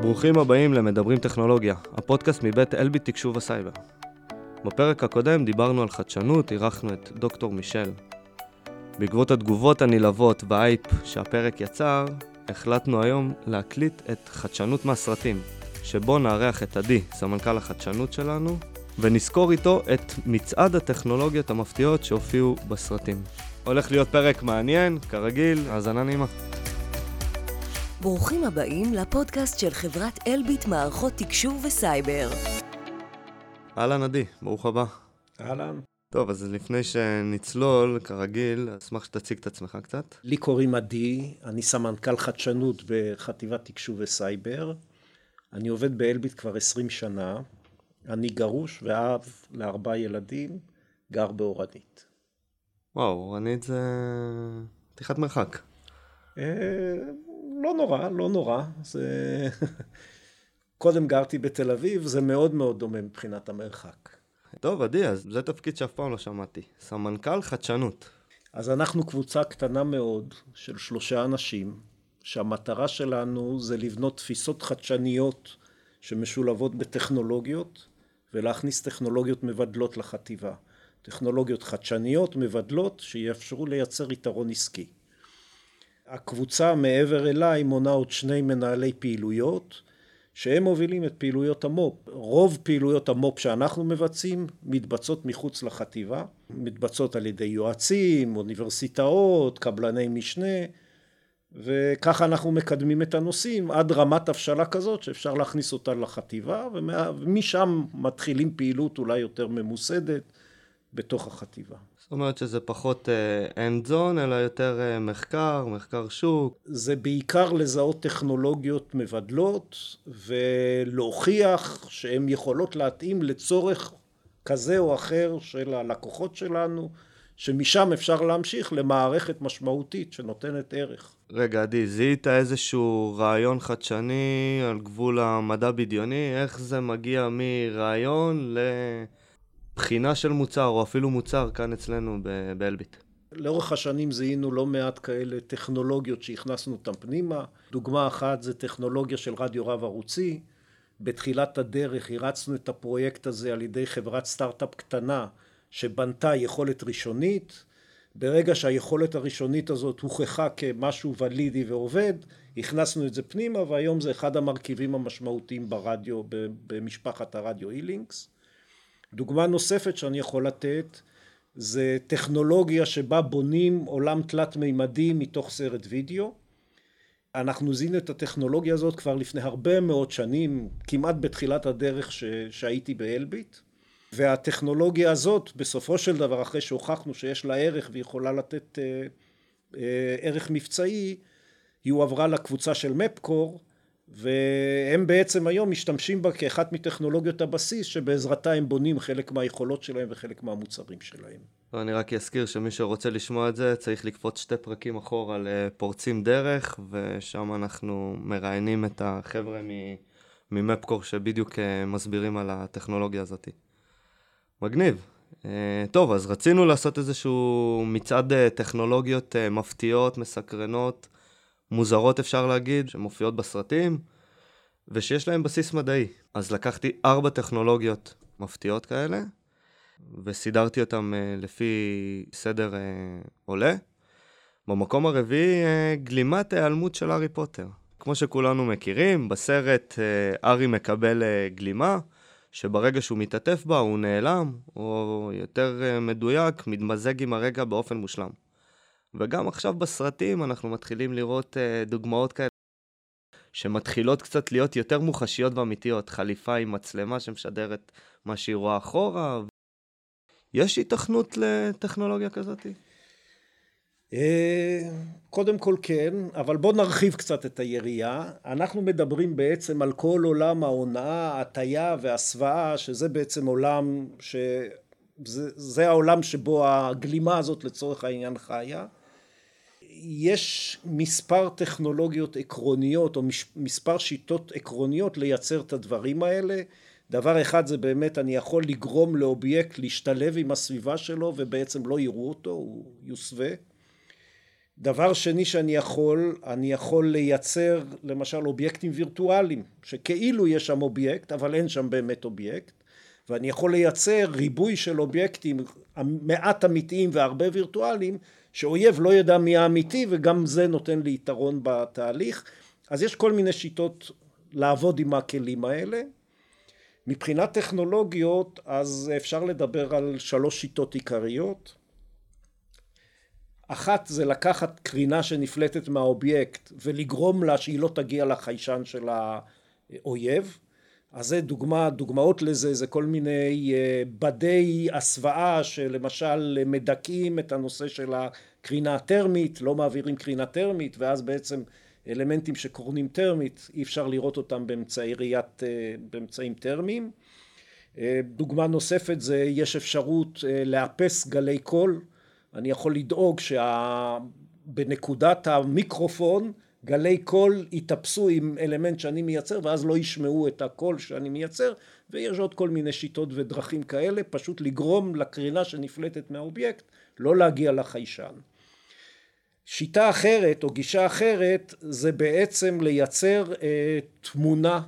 ברוכים הבאים למדברים טכנולוגיה, הפודקאסט מבית אלביט תקשוב וסייבר. בפרק הקודם דיברנו על חדשנות, אירחנו את דוקטור מישל. בעקבות התגובות הנלהבות וההייפ שהפרק יצר, החלטנו היום להקליט את חדשנות מהסרטים, שבו נארח את עדי, סמנכ"ל החדשנות שלנו, ונסקור איתו את מצעד הטכנולוגיות המפתיעות שהופיעו בסרטים. הולך להיות פרק מעניין, כרגיל, האזנה נעימה. ברוכים הבאים לפודקאסט של חברת אלביט מערכות תקשוב וסייבר. אהלן עדי, ברוך הבא. אהלן. טוב, אז לפני שנצלול, כרגיל, אשמח שתציג את עצמך קצת. לי קוראים עדי, אני סמנכ"ל חדשנות בחטיבת תקשוב וסייבר. אני עובד באלביט כבר 20 שנה. אני גרוש ואב לארבעה ילדים, גר באורנית. וואו, אורנית זה פתיחת מרחק. לא נורא, לא נורא. זה... קודם גרתי בתל אביב, זה מאוד מאוד דומה מבחינת המרחק. טוב, עדי, אז זה תפקיד שאף פעם לא שמעתי. סמנכ"ל חדשנות. אז אנחנו קבוצה קטנה מאוד של שלושה אנשים, שהמטרה שלנו זה לבנות תפיסות חדשניות שמשולבות בטכנולוגיות, ולהכניס טכנולוגיות מבדלות לחטיבה. טכנולוגיות חדשניות, מבדלות, שיאפשרו לייצר יתרון עסקי. הקבוצה מעבר אליי מונה עוד שני מנהלי פעילויות, שהם מובילים את פעילויות המו"פ. רוב פעילויות המו"פ שאנחנו מבצעים מתבצעות מחוץ לחטיבה, מתבצעות על ידי יועצים, אוניברסיטאות, קבלני משנה, וככה אנחנו מקדמים את הנושאים עד רמת הבשלה כזאת שאפשר להכניס אותה לחטיבה, ומשם מתחילים פעילות אולי יותר ממוסדת בתוך החטיבה. זאת אומרת שזה פחות end uh, zone, אלא יותר uh, מחקר, מחקר שוק. זה בעיקר לזהות טכנולוגיות מבדלות ולהוכיח שהן יכולות להתאים לצורך כזה או אחר של הלקוחות שלנו, שמשם אפשר להמשיך למערכת משמעותית שנותנת ערך. רגע, עדי, זיהית איזשהו רעיון חדשני על גבול המדע בדיוני? איך זה מגיע מרעיון ל... בחינה של מוצר, או אפילו מוצר כאן אצלנו באלביט. לאורך השנים זיהינו לא מעט כאלה טכנולוגיות שהכנסנו אותן פנימה. דוגמה אחת זה טכנולוגיה של רדיו רב ערוצי. בתחילת הדרך הרצנו את הפרויקט הזה על ידי חברת סטארט-אפ קטנה שבנתה יכולת ראשונית. ברגע שהיכולת הראשונית הזאת הוכחה כמשהו ולידי ועובד, הכנסנו את זה פנימה והיום זה אחד המרכיבים המשמעותיים ברדיו, במשפחת הרדיו אילינקס. דוגמה נוספת שאני יכול לתת זה טכנולוגיה שבה בונים עולם תלת מימדי מתוך סרט וידאו. אנחנו זיהינו את הטכנולוגיה הזאת כבר לפני הרבה מאוד שנים, כמעט בתחילת הדרך ש... שהייתי באלביט. והטכנולוגיה הזאת בסופו של דבר אחרי שהוכחנו שיש לה ערך ויכולה לתת אה, אה, ערך מבצעי היא הועברה לקבוצה של מפקור והם בעצם היום משתמשים בה כאחת מטכנולוגיות הבסיס שבעזרתה הם בונים חלק מהיכולות שלהם וחלק מהמוצרים שלהם. אני רק אזכיר שמי שרוצה לשמוע את זה צריך לקפוץ שתי פרקים אחורה על פורצים דרך ושם אנחנו מראיינים את החבר'ה ממפקור שבדיוק אה, מסבירים על הטכנולוגיה הזאת. מגניב. אה, טוב, אז רצינו לעשות איזשהו מצעד אה, טכנולוגיות מפתיעות, מסקרנות. מוזרות אפשר להגיד, שמופיעות בסרטים, ושיש להם בסיס מדעי. אז לקחתי ארבע טכנולוגיות מפתיעות כאלה, וסידרתי אותן uh, לפי סדר uh, עולה. במקום הרביעי, uh, גלימת ההיעלמות של הארי פוטר. כמו שכולנו מכירים, בסרט הארי מקבל גלימה, שברגע שהוא מתעטף בה הוא נעלם, או יותר מדויק, מתמזג עם הרגע באופן מושלם. וגם עכשיו בסרטים אנחנו מתחילים לראות uh, דוגמאות כאלה שמתחילות קצת להיות יותר מוחשיות ואמיתיות. חליפה עם מצלמה שמשדרת מה שהיא רואה אחורה. יש היתכנות לטכנולוגיה כזאת? אה, קודם כל כן, אבל בואו נרחיב קצת את היריעה. אנחנו מדברים בעצם על כל עולם ההונאה, הטיה והסוואה, שזה בעצם עולם ש... זה, זה העולם שבו הגלימה הזאת לצורך העניין חיה. יש מספר טכנולוגיות עקרוניות או מספר שיטות עקרוניות לייצר את הדברים האלה. דבר אחד זה באמת אני יכול לגרום לאובייקט להשתלב עם הסביבה שלו ובעצם לא יראו אותו, הוא יוסווה. דבר שני שאני יכול, אני יכול לייצר למשל אובייקטים וירטואליים, שכאילו יש שם אובייקט, אבל אין שם באמת אובייקט, ואני יכול לייצר ריבוי של אובייקטים מעט אמיתיים והרבה וירטואליים, שאויב לא ידע מי האמיתי, וגם זה נותן לי יתרון בתהליך. אז יש כל מיני שיטות לעבוד עם הכלים האלה. מבחינת טכנולוגיות, אז אפשר לדבר על שלוש שיטות עיקריות. אחת זה לקחת קרינה שנפלטת מהאובייקט ולגרום לה שהיא לא תגיע לחיישן של האויב אז זה דוגמה, דוגמאות לזה זה כל מיני אה, בדי הסוואה שלמשל מדכאים את הנושא של הקרינה הטרמית, לא מעבירים קרינה טרמית ואז בעצם אלמנטים שקורנים טרמית אי אפשר לראות אותם באמצעי ראיית, אה, באמצעים טרמיים. אה, דוגמה נוספת זה יש אפשרות לאפס גלי קול אני יכול לדאוג שבנקודת המיקרופון גלי קול יתאפסו עם אלמנט שאני מייצר ואז לא ישמעו את הקול שאני מייצר ויש עוד כל מיני שיטות ודרכים כאלה פשוט לגרום לקרינה שנפלטת מהאובייקט לא להגיע לחיישן. שיטה אחרת או גישה אחרת זה בעצם לייצר אה, תמונה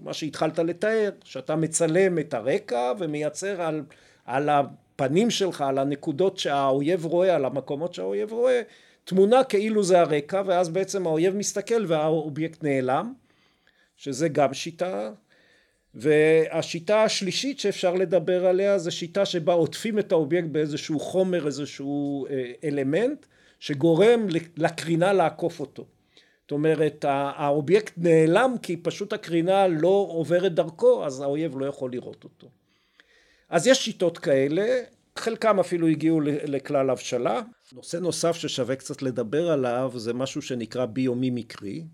מה שהתחלת לתאר שאתה מצלם את הרקע ומייצר על, על הפנים שלך, על הנקודות שהאויב רואה, על המקומות שהאויב רואה, תמונה כאילו זה הרקע, ואז בעצם האויב מסתכל והאובייקט נעלם, שזה גם שיטה. והשיטה השלישית שאפשר לדבר עליה זה שיטה שבה עוטפים את האובייקט באיזשהו חומר, איזשהו אה, אלמנט, שגורם לקרינה לעקוף אותו. זאת אומרת האובייקט נעלם כי פשוט הקרינה לא עוברת דרכו אז האויב לא יכול לראות אותו. אז יש שיטות כאלה, חלקם אפילו הגיעו לכלל הבשלה. נושא נוסף ששווה קצת לדבר עליו זה משהו שנקרא ביומימיקרי.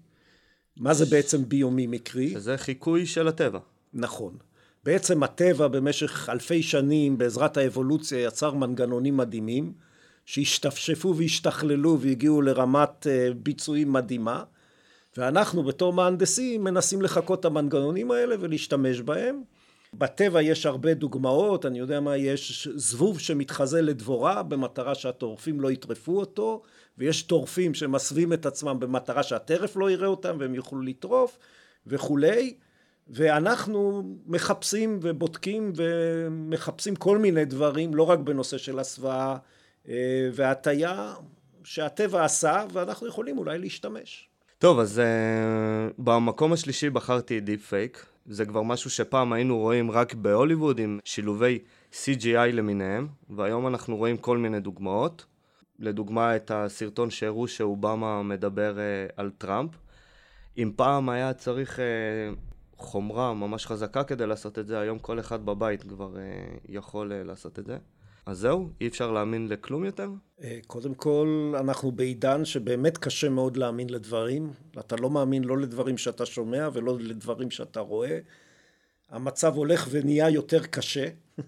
מה זה בעצם ביומימיקרי? זה חיקוי של הטבע. נכון. בעצם הטבע במשך אלפי שנים בעזרת האבולוציה יצר מנגנונים מדהימים שהשתפשפו והשתכללו והגיעו לרמת אה, ביצועים מדהימה ואנחנו בתור מהנדסים מנסים לחקות את המנגנונים האלה ולהשתמש בהם בטבע יש הרבה דוגמאות, אני יודע מה, יש זבוב שמתחזה לדבורה במטרה שהטורפים לא יטרפו אותו, ויש טורפים שמסווים את עצמם במטרה שהטרף לא יראה אותם והם יוכלו לטרוף וכולי, ואנחנו מחפשים ובודקים ומחפשים כל מיני דברים, לא רק בנושא של הסוואה אה, והטייה, שהטבע עשה ואנחנו יכולים אולי להשתמש. טוב, אז אה, במקום השלישי בחרתי deep fake. זה כבר משהו שפעם היינו רואים רק בהוליווד עם שילובי CGI למיניהם, והיום אנחנו רואים כל מיני דוגמאות. לדוגמה את הסרטון שהראו שאובמה מדבר uh, על טראמפ. אם פעם היה צריך uh, חומרה ממש חזקה כדי לעשות את זה, היום כל אחד בבית כבר uh, יכול uh, לעשות את זה. אז זהו? אי אפשר להאמין לכלום יותר? אה, קודם כל, אנחנו בעידן שבאמת קשה מאוד להאמין לדברים. אתה לא מאמין לא לדברים שאתה שומע ולא לדברים שאתה רואה. המצב הולך ונהיה יותר קשה,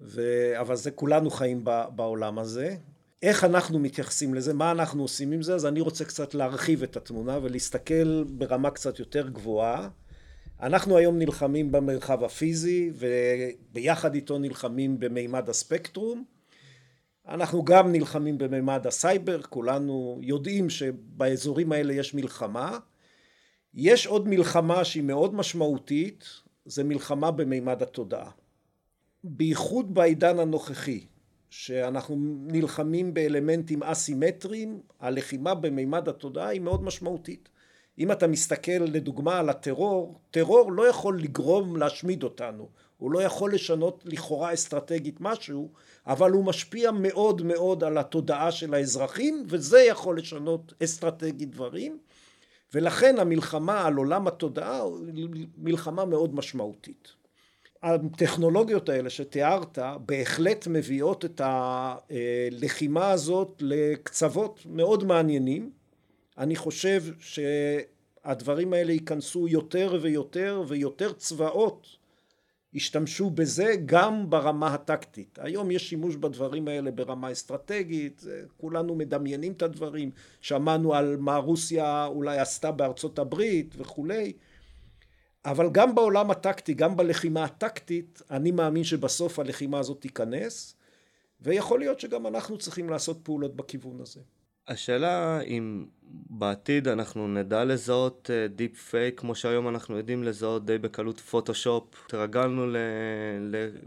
ו... אבל זה כולנו חיים בעולם הזה. איך אנחנו מתייחסים לזה, מה אנחנו עושים עם זה, אז אני רוצה קצת להרחיב את התמונה ולהסתכל ברמה קצת יותר גבוהה. אנחנו היום נלחמים במרחב הפיזי וביחד איתו נלחמים במימד הספקטרום. אנחנו גם נלחמים במימד הסייבר, כולנו יודעים שבאזורים האלה יש מלחמה. יש עוד מלחמה שהיא מאוד משמעותית, זה מלחמה במימד התודעה. בייחוד בעידן הנוכחי, שאנחנו נלחמים באלמנטים אסימטריים, הלחימה במימד התודעה היא מאוד משמעותית. אם אתה מסתכל לדוגמה על הטרור, טרור לא יכול לגרום להשמיד אותנו, הוא לא יכול לשנות לכאורה אסטרטגית משהו, אבל הוא משפיע מאוד מאוד על התודעה של האזרחים, וזה יכול לשנות אסטרטגית דברים, ולכן המלחמה על עולם התודעה היא מלחמה מאוד משמעותית. הטכנולוגיות האלה שתיארת בהחלט מביאות את הלחימה הזאת לקצוות מאוד מעניינים אני חושב שהדברים האלה ייכנסו יותר ויותר ויותר צבאות ישתמשו בזה גם ברמה הטקטית. היום יש שימוש בדברים האלה ברמה אסטרטגית, כולנו מדמיינים את הדברים, שמענו על מה רוסיה אולי עשתה בארצות הברית וכולי, אבל גם בעולם הטקטי, גם בלחימה הטקטית, אני מאמין שבסוף הלחימה הזאת תיכנס, ויכול להיות שגם אנחנו צריכים לעשות פעולות בכיוון הזה. השאלה אם בעתיד אנחנו נדע לזהות deep אה, fake כמו שהיום אנחנו יודעים לזהות די בקלות פוטושופ. התרגלנו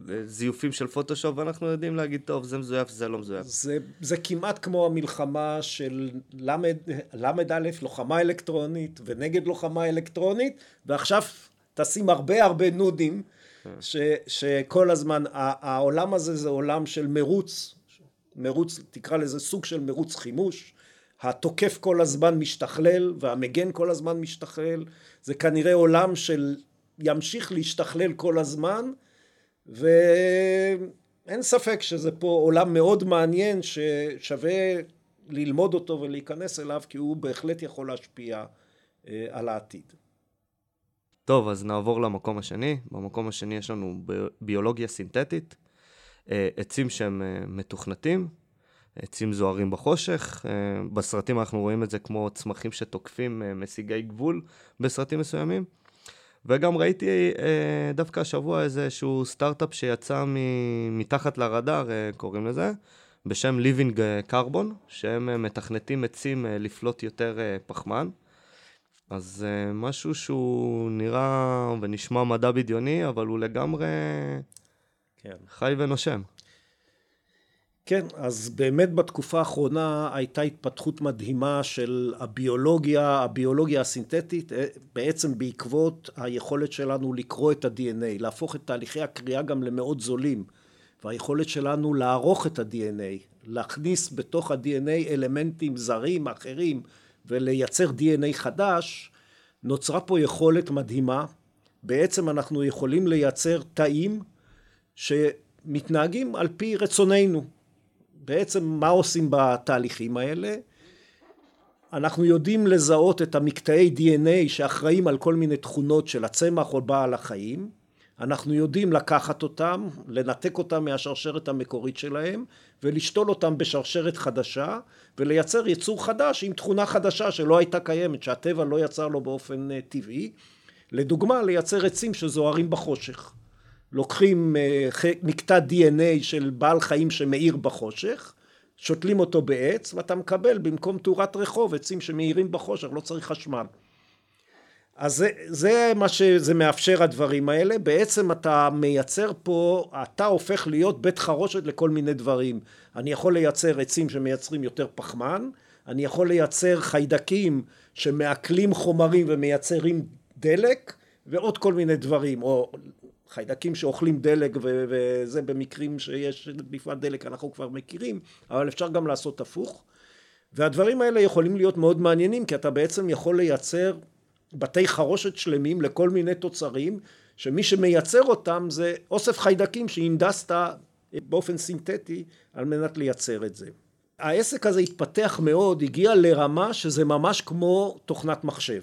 לזיופים של פוטושופ ואנחנו יודעים להגיד טוב זה מזויף זה לא מזויף. זה, זה כמעט כמו המלחמה של ל"א לוחמה אלקטרונית ונגד לוחמה אלקטרונית ועכשיו תשים הרבה הרבה נודים כן. ש, שכל הזמן העולם הזה זה עולם של מרוץ מרוץ תקרא לזה סוג של מרוץ חימוש. התוקף כל הזמן משתכלל והמגן כל הזמן משתכלל. זה כנראה עולם של ימשיך להשתכלל כל הזמן ואין ספק שזה פה עולם מאוד מעניין ששווה ללמוד אותו ולהיכנס אליו כי הוא בהחלט יכול להשפיע אה, על העתיד. טוב אז נעבור למקום השני. במקום השני יש לנו ביולוגיה סינתטית עצים שהם אה, מתוכנתים עצים זוהרים בחושך. אה, בסרטים אנחנו רואים את זה כמו צמחים שתוקפים אה, משיגי גבול בסרטים מסוימים. וגם ראיתי אה, דווקא השבוע איזשהו סטארט-אפ שיצא מתחת לרדאר, קוראים לזה, בשם Living Carbon, שהם מתכנתים עצים לפלוט יותר פחמן. אז משהו שהוא נראה ונשמע מדע בדיוני, אבל הוא לגמרי כן. חי ונושם. כן, אז באמת בתקופה האחרונה הייתה התפתחות מדהימה של הביולוגיה, הביולוגיה הסינתטית, אה, בעצם בעקבות היכולת שלנו לקרוא את ה-DNA, להפוך את תהליכי הקריאה גם למאוד זולים, והיכולת שלנו לערוך את ה-DNA, להכניס בתוך ה-DNA אלמנטים זרים אחרים ולייצר DNA חדש, נוצרה פה יכולת מדהימה. בעצם אנחנו יכולים לייצר תאים שמתנהגים על פי רצוננו. בעצם מה עושים בתהליכים האלה? אנחנו יודעים לזהות את המקטעי DNA שאחראים על כל מיני תכונות של הצמח או בעל החיים, אנחנו יודעים לקחת אותם, לנתק אותם מהשרשרת המקורית שלהם ולשתול אותם בשרשרת חדשה ולייצר יצור חדש עם תכונה חדשה שלא הייתה קיימת, שהטבע לא יצר לו באופן אה, טבעי. לדוגמה, לייצר עצים שזוהרים בחושך. לוקחים אה, מקטע DNA של בעל חיים שמאיר בחושך, שותלים אותו בעץ ואתה מקבל במקום תאורת רחוב עצים שמאירים בחושך, לא צריך חשמל. אז זה, זה מה שזה מאפשר הדברים האלה, בעצם אתה מייצר פה, אתה הופך להיות בית חרושת לכל מיני דברים. אני יכול לייצר עצים שמייצרים יותר פחמן, אני יכול לייצר חיידקים שמעכלים חומרים ומייצרים דלק ועוד כל מיני דברים, או חיידקים שאוכלים דלק וזה במקרים שיש בפרט דלק אנחנו כבר מכירים אבל אפשר גם לעשות הפוך והדברים האלה יכולים להיות מאוד מעניינים כי אתה בעצם יכול לייצר בתי חרושת שלמים לכל מיני תוצרים שמי שמייצר אותם זה אוסף חיידקים שהנדסת באופן סינתטי על מנת לייצר את זה. העסק הזה התפתח מאוד, הגיע לרמה שזה ממש כמו תוכנת מחשב.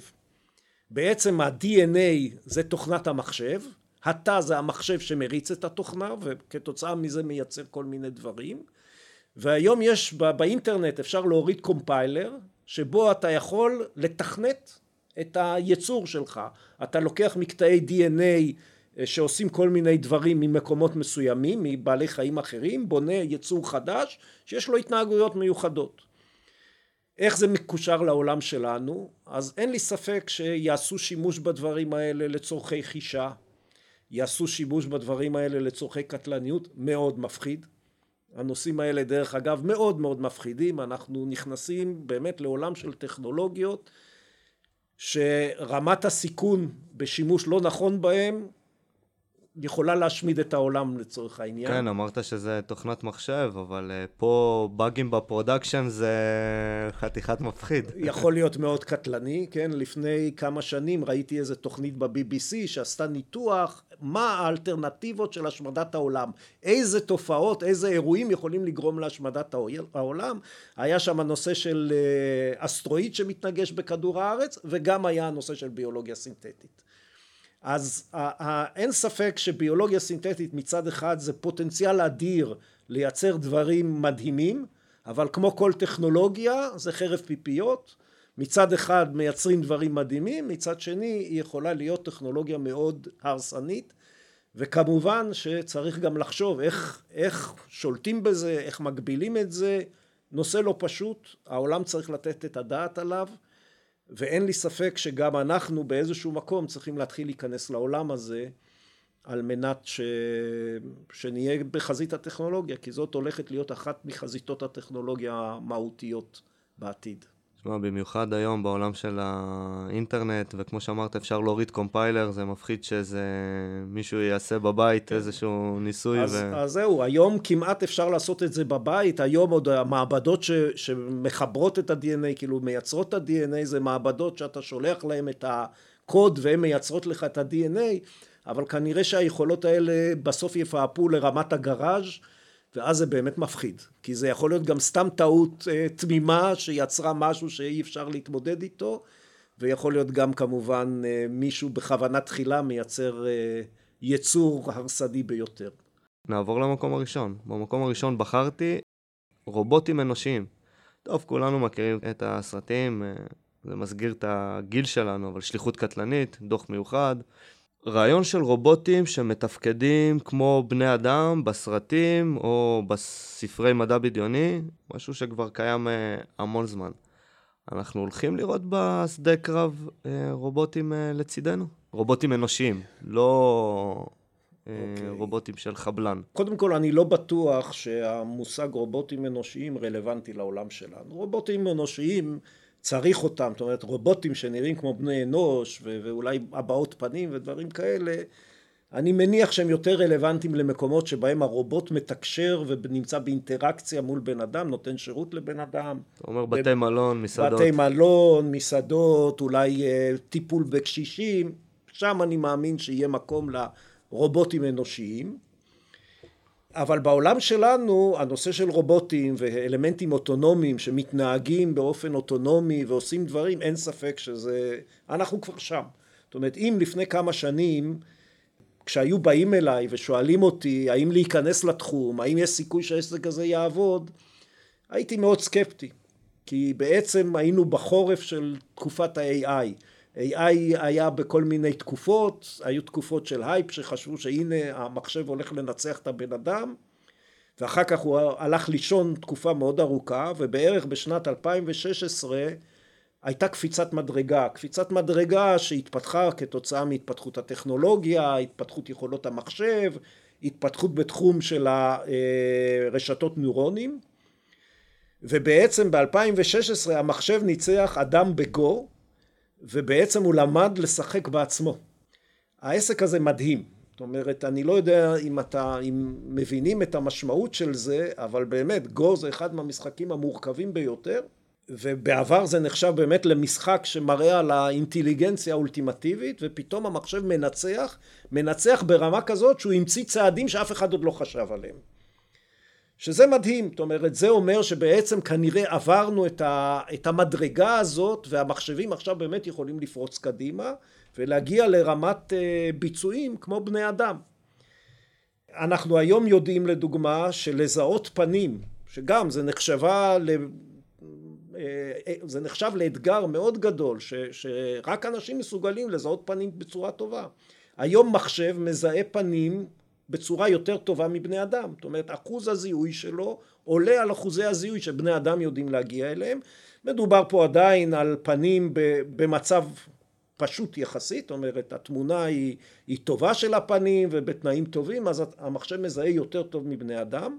בעצם ה-DNA זה תוכנת המחשב התא זה המחשב שמריץ את התוכנה וכתוצאה מזה מייצר כל מיני דברים. והיום יש באינטרנט אפשר להוריד קומפיילר שבו אתה יכול לתכנת את היצור שלך. אתה לוקח מקטעי DNA אה, שעושים כל מיני דברים ממקומות מסוימים מבעלי חיים אחרים בונה יצור חדש שיש לו התנהגויות מיוחדות. איך זה מקושר לעולם שלנו? אז אין לי ספק שיעשו שימוש בדברים האלה לצורכי חישה יעשו שימוש בדברים האלה לצורכי קטלניות מאוד מפחיד. הנושאים האלה דרך אגב מאוד מאוד מפחידים. אנחנו נכנסים באמת לעולם של טכנולוגיות שרמת הסיכון בשימוש לא נכון בהם יכולה להשמיד את העולם לצורך העניין. כן, אמרת שזה תוכנת מחשב, אבל אה, פה באגים ב production זה חתיכת מפחיד. יכול להיות מאוד קטלני, כן? לפני כמה שנים ראיתי איזה תוכנית ב-BBC שעשתה ניתוח מה האלטרנטיבות של השמדת העולם. איזה תופעות, איזה אירועים יכולים לגרום להשמדת העולם. היה שם הנושא של אה, אסטרואיד שמתנגש בכדור הארץ, וגם היה הנושא של ביולוגיה סינתטית. אז אין ספק שביולוגיה סינתטית מצד אחד זה פוטנציאל אדיר לייצר דברים מדהימים אבל כמו כל טכנולוגיה זה חרב פיפיות. מצד אחד מייצרים דברים מדהימים מצד שני היא יכולה להיות טכנולוגיה מאוד הרסנית וכמובן שצריך גם לחשוב איך, איך שולטים בזה איך מגבילים את זה. נושא לא פשוט, העולם צריך לתת את הדעת עליו, ואין לי ספק שגם אנחנו באיזשהו מקום צריכים להתחיל להיכנס לעולם הזה על מנת ש... שנהיה בחזית הטכנולוגיה, כי זאת הולכת להיות אחת מחזיתות הטכנולוגיה המהותיות בעתיד. תשמע, במיוחד היום בעולם של האינטרנט, וכמו שאמרת, אפשר להוריד קומפיילר, זה מפחיד שאיזה מישהו יעשה בבית איזשהו ניסוי. אז, ו... אז זהו, היום כמעט אפשר לעשות את זה בבית, היום עוד המעבדות ש, שמחברות את ה-DNA, כאילו מייצרות את ה-DNA, זה מעבדות שאתה שולח להם את הקוד והן מייצרות לך את ה-DNA, אבל כנראה שהיכולות האלה בסוף יפעפו לרמת הגראז' ואז זה באמת מפחיד, כי זה יכול להיות גם סתם טעות אה, תמימה שיצרה משהו שאי אפשר להתמודד איתו, ויכול להיות גם כמובן אה, מישהו בכוונה תחילה מייצר אה, יצור הרסני ביותר. נעבור למקום הראשון. במקום הראשון בחרתי רובוטים אנושיים. טוב, כולנו מכירים את הסרטים, אה, זה מסגיר את הגיל שלנו, אבל שליחות קטלנית, דוח מיוחד. רעיון של רובוטים שמתפקדים כמו בני אדם בסרטים או בספרי מדע בדיוני, משהו שכבר קיים אה, המון זמן. אנחנו הולכים לראות בשדה קרב אה, רובוטים אה, לצידנו? רובוטים אנושיים, לא okay. אוקיי. רובוטים של חבלן. קודם כל, אני לא בטוח שהמושג רובוטים אנושיים רלוונטי לעולם שלנו. רובוטים אנושיים צריך אותם, זאת אומרת רובוטים שנראים כמו בני אנוש ו- ואולי הבעות פנים ודברים כאלה, אני מניח שהם יותר רלוונטיים למקומות שבהם הרובוט מתקשר ונמצא באינטראקציה מול בן אדם, נותן שירות לבן אדם. אתה אומר בתי מלון, מסעדות. בתי מלון, מסעדות, אולי uh, טיפול בקשישים, שם אני מאמין שיהיה מקום לרובוטים אנושיים. אבל בעולם שלנו הנושא של רובוטים ואלמנטים אוטונומיים שמתנהגים באופן אוטונומי ועושים דברים אין ספק שזה אנחנו כבר שם. זאת אומרת אם לפני כמה שנים כשהיו באים אליי ושואלים אותי האם להיכנס לתחום? האם יש סיכוי שהעסק הזה יעבוד? הייתי מאוד סקפטי כי בעצם היינו בחורף של תקופת ה-AI AI היה בכל מיני תקופות, היו תקופות של הייפ שחשבו שהנה המחשב הולך לנצח את הבן אדם ואחר כך הוא הלך לישון תקופה מאוד ארוכה ובערך בשנת 2016 הייתה קפיצת מדרגה, קפיצת מדרגה שהתפתחה כתוצאה מהתפתחות הטכנולוגיה, התפתחות יכולות המחשב, התפתחות בתחום של הרשתות נוירונים. ובעצם ב-2016 המחשב ניצח אדם בגו ובעצם הוא למד לשחק בעצמו. העסק הזה מדהים. זאת אומרת, אני לא יודע אם אתה, אם מבינים את המשמעות של זה, אבל באמת, גו זה אחד מהמשחקים המורכבים ביותר, ובעבר זה נחשב באמת למשחק שמראה על האינטליגנציה האולטימטיבית, ופתאום המחשב מנצח, מנצח ברמה כזאת שהוא המציא צעדים שאף אחד עוד לא חשב עליהם. שזה מדהים, זאת אומרת זה אומר שבעצם כנראה עברנו את, ה, את המדרגה הזאת והמחשבים עכשיו באמת יכולים לפרוץ קדימה ולהגיע לרמת אה, ביצועים כמו בני אדם. אנחנו היום יודעים לדוגמה שלזהות פנים שגם זה נחשבה ל... אה, זה נחשב לאתגר מאוד גדול ש, שרק אנשים מסוגלים לזהות פנים בצורה טובה. היום מחשב מזהה פנים בצורה יותר טובה מבני אדם. זאת אומרת, אחוז הזיהוי שלו עולה על אחוזי הזיהוי שבני אדם יודעים להגיע אליהם. מדובר פה עדיין על פנים במצב פשוט יחסית, זאת אומרת, התמונה היא, היא טובה של הפנים ובתנאים טובים, אז המחשב מזהה יותר טוב מבני אדם.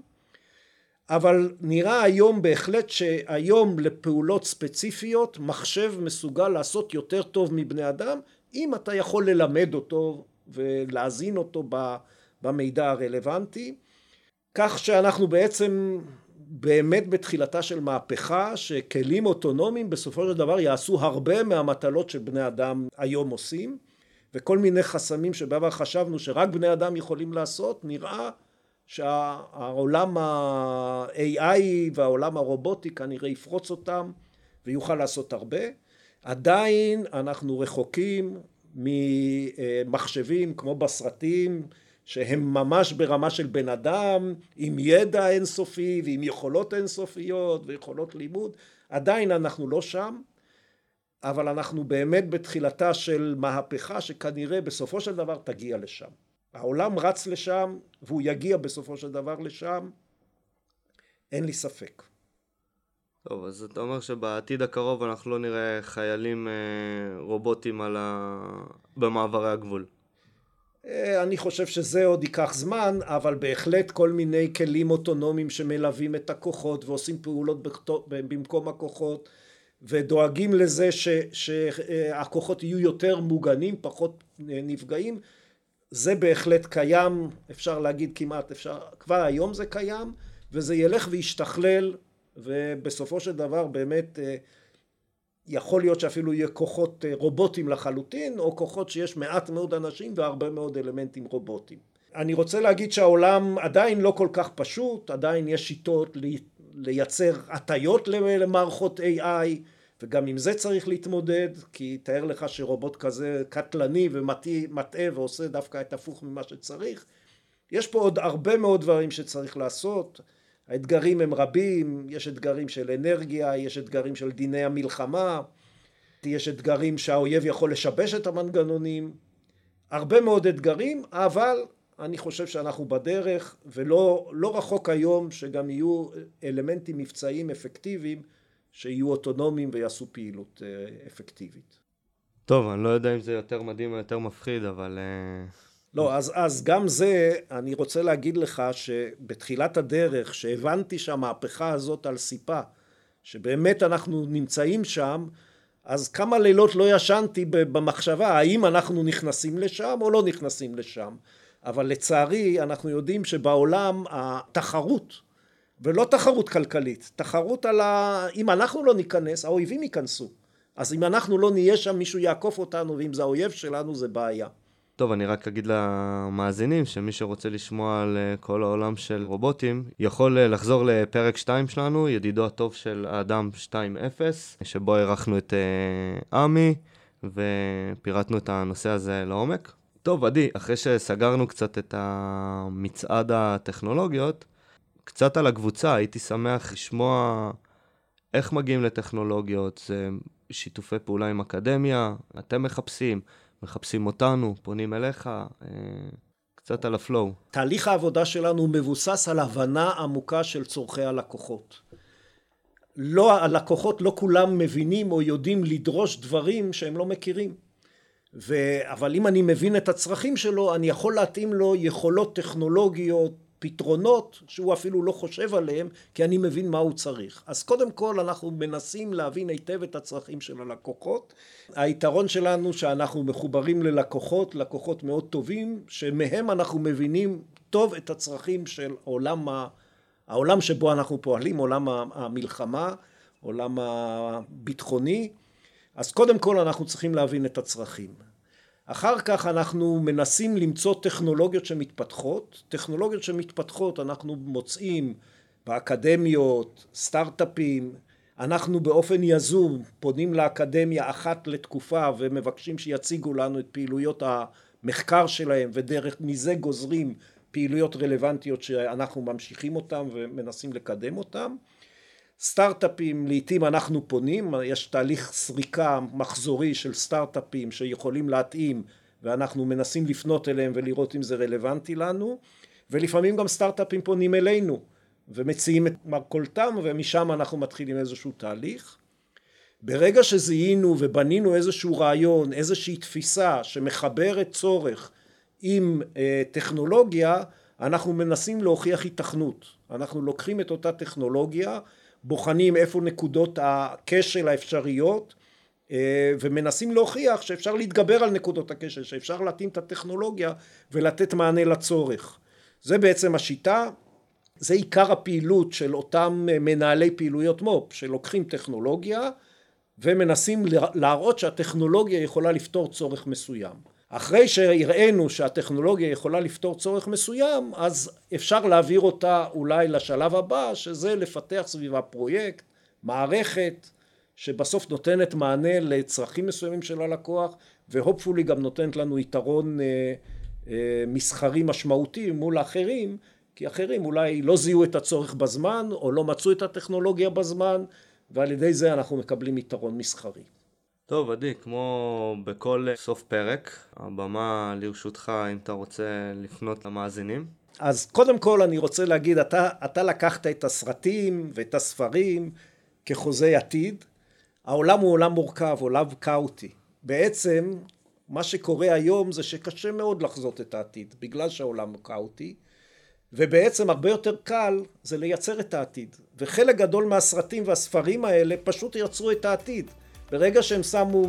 אבל נראה היום בהחלט שהיום לפעולות ספציפיות מחשב מסוגל לעשות יותר טוב מבני אדם אם אתה יכול ללמד אותו ולהזין אותו ב... במידע הרלוונטי, כך שאנחנו בעצם באמת בתחילתה של מהפכה שכלים אוטונומיים בסופו של דבר יעשו הרבה מהמטלות שבני אדם היום עושים וכל מיני חסמים שבעבר חשבנו שרק בני אדם יכולים לעשות נראה שהעולם ה-AI והעולם הרובוטי כנראה יפרוץ אותם ויוכל לעשות הרבה. עדיין אנחנו רחוקים ממחשבים כמו בסרטים שהם ממש ברמה של בן אדם עם ידע אינסופי ועם יכולות אינסופיות ויכולות לימוד עדיין אנחנו לא שם אבל אנחנו באמת בתחילתה של מהפכה שכנראה בסופו של דבר תגיע לשם. העולם רץ לשם והוא יגיע בסופו של דבר לשם. אין לי ספק. טוב, אז אתה אומר שבעתיד הקרוב אנחנו לא נראה חיילים אה, רובוטים ה... במעברי הגבול. אה, אני חושב שזה עוד ייקח זמן, אבל בהחלט כל מיני כלים אוטונומיים שמלווים את הכוחות ועושים פעולות במקום הכוחות ודואגים לזה ש, שהכוחות יהיו יותר מוגנים, פחות נפגעים, זה בהחלט קיים, אפשר להגיד כמעט, אפשר, כבר היום זה קיים, וזה ילך וישתכלל, ובסופו של דבר באמת אה, יכול להיות שאפילו יהיה כוחות אה, רובוטים לחלוטין, או כוחות שיש מעט מאוד אנשים והרבה מאוד אלמנטים רובוטיים. אני רוצה להגיד שהעולם עדיין לא כל כך פשוט, עדיין יש שיטות לייצר הטיות למערכות AI, וגם עם זה צריך להתמודד, כי תאר לך שרובוט כזה קטלני ומטעה ועושה דווקא את הפוך ממה שצריך. יש פה עוד הרבה מאוד דברים שצריך לעשות. האתגרים הם רבים, יש אתגרים של אנרגיה, יש אתגרים של דיני המלחמה, יש אתגרים שהאויב יכול לשבש את המנגנונים, הרבה מאוד אתגרים, אבל אני חושב שאנחנו בדרך, ולא לא רחוק היום שגם יהיו אלמנטים מבצעיים אפקטיביים שיהיו אוטונומיים ויעשו פעילות אה, אפקטיבית. טוב, אני לא יודע אם זה יותר מדהים או יותר מפחיד, אבל... אה, לא, אז, אז גם זה, אני רוצה להגיד לך שבתחילת הדרך, שהבנתי שהמהפכה הזאת על סיפה, שבאמת אנחנו נמצאים שם, אז כמה לילות לא ישנתי במחשבה האם אנחנו נכנסים לשם או לא נכנסים לשם. אבל לצערי אנחנו יודעים שבעולם התחרות, ולא תחרות כלכלית, תחרות על ה... אם אנחנו לא ניכנס, האויבים ייכנסו. אז אם אנחנו לא נהיה שם, מישהו יעקוף אותנו, ואם זה האויב שלנו, זה בעיה. טוב, אני רק אגיד למאזינים שמי שרוצה לשמוע על אה, כל העולם של רובוטים, יכול אה, לחזור לפרק 2 שלנו, ידידו הטוב של האדם 2.0, שבו אירחנו את אה, עמי, ופירטנו את הנושא הזה לעומק. טוב, עדי, אחרי שסגרנו קצת את המצעד הטכנולוגיות, קצת על הקבוצה, הייתי שמח לשמוע איך מגיעים לטכנולוגיות, שיתופי פעולה עם אקדמיה, אתם מחפשים, מחפשים אותנו, פונים אליך, אה, קצת על הפלואו. תהליך העבודה שלנו מבוסס על הבנה עמוקה של צורכי הלקוחות. לא, הלקוחות לא כולם מבינים או יודעים לדרוש דברים שהם לא מכירים. ו... אבל אם אני מבין את הצרכים שלו, אני יכול להתאים לו יכולות טכנולוגיות, פתרונות שהוא אפילו לא חושב עליהם, כי אני מבין מה הוא צריך. אז קודם כל אנחנו מנסים להבין היטב את הצרכים של הלקוחות. היתרון שלנו שאנחנו מחוברים ללקוחות, לקוחות מאוד טובים, שמהם אנחנו מבינים טוב את הצרכים של עולם, ה... העולם שבו אנחנו פועלים, עולם המלחמה, עולם הביטחוני. אז קודם כל אנחנו צריכים להבין את הצרכים. אחר כך אנחנו מנסים למצוא טכנולוגיות שמתפתחות. טכנולוגיות שמתפתחות אנחנו מוצאים באקדמיות, סטארט-אפים, אנחנו באופן יזום פונים לאקדמיה אחת לתקופה ומבקשים שיציגו לנו את פעילויות המחקר שלהם ודרך מזה גוזרים פעילויות רלוונטיות שאנחנו ממשיכים אותם ומנסים לקדם אותם. סטארט-אפים לעיתים אנחנו פונים, יש תהליך סריקה מחזורי של סטארט-אפים שיכולים להתאים ואנחנו מנסים לפנות אליהם ולראות אם זה רלוונטי לנו ולפעמים גם סטארט-אפים פונים אלינו ומציעים את מרכולתם ומשם אנחנו מתחילים איזשהו תהליך. ברגע שזיהינו ובנינו איזשהו רעיון, איזושהי תפיסה שמחברת צורך עם אה, טכנולוגיה, אנחנו מנסים להוכיח היתכנות. אנחנו לוקחים את אותה טכנולוגיה בוחנים איפה נקודות הכשל האפשריות אה, ומנסים להוכיח שאפשר להתגבר על נקודות הכשל, שאפשר להתאים את הטכנולוגיה ולתת מענה לצורך. זה בעצם השיטה, זה עיקר הפעילות של אותם מנהלי פעילויות מו"פ שלוקחים טכנולוגיה ומנסים להראות שהטכנולוגיה יכולה לפתור צורך מסוים. אחרי שהראינו שהטכנולוגיה יכולה לפתור צורך מסוים אז אפשר להעביר אותה אולי לשלב הבא שזה לפתח סביבה פרויקט, מערכת שבסוף נותנת מענה לצרכים מסוימים של הלקוח והופפולי גם נותנת לנו יתרון אה, אה, מסחרי משמעותי מול האחרים כי אחרים אולי לא זיהו את הצורך בזמן או לא מצאו את הטכנולוגיה בזמן ועל ידי זה אנחנו מקבלים יתרון מסחרי. טוב, עדי, כמו בכל סוף פרק, הבמה לרשותך אם אתה רוצה לפנות למאזינים. אז קודם כל אני רוצה להגיד, אתה, אתה לקחת את הסרטים ואת הספרים כחוזי עתיד. העולם הוא עולם מורכב, עולם כאוטי. בעצם מה שקורה היום זה שקשה מאוד לחזות את העתיד, בגלל שהעולם הוא כאוטי, ובעצם הרבה יותר קל זה לייצר את העתיד. וחלק גדול מהסרטים והספרים האלה פשוט יצרו את העתיד. ברגע שהם שמו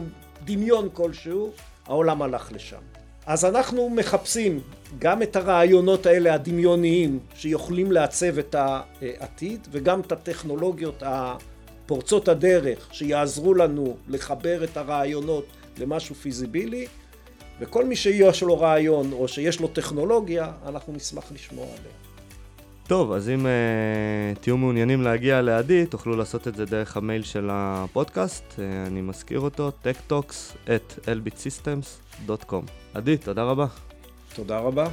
דמיון כלשהו, העולם הלך לשם. אז אנחנו מחפשים גם את הרעיונות האלה הדמיוניים שיכולים לעצב את העתיד וגם את הטכנולוגיות פורצות הדרך שיעזרו לנו לחבר את הרעיונות למשהו פיזיבילי וכל מי שיש לו רעיון או שיש לו טכנולוגיה אנחנו נשמח לשמוע עליה. טוב, אז אם uh, תהיו מעוניינים להגיע לעדי, תוכלו לעשות את זה דרך המייל של הפודקאסט, uh, אני מזכיר אותו, techtalks at elbitsystems.com. עדי, תודה רבה. תודה רבה.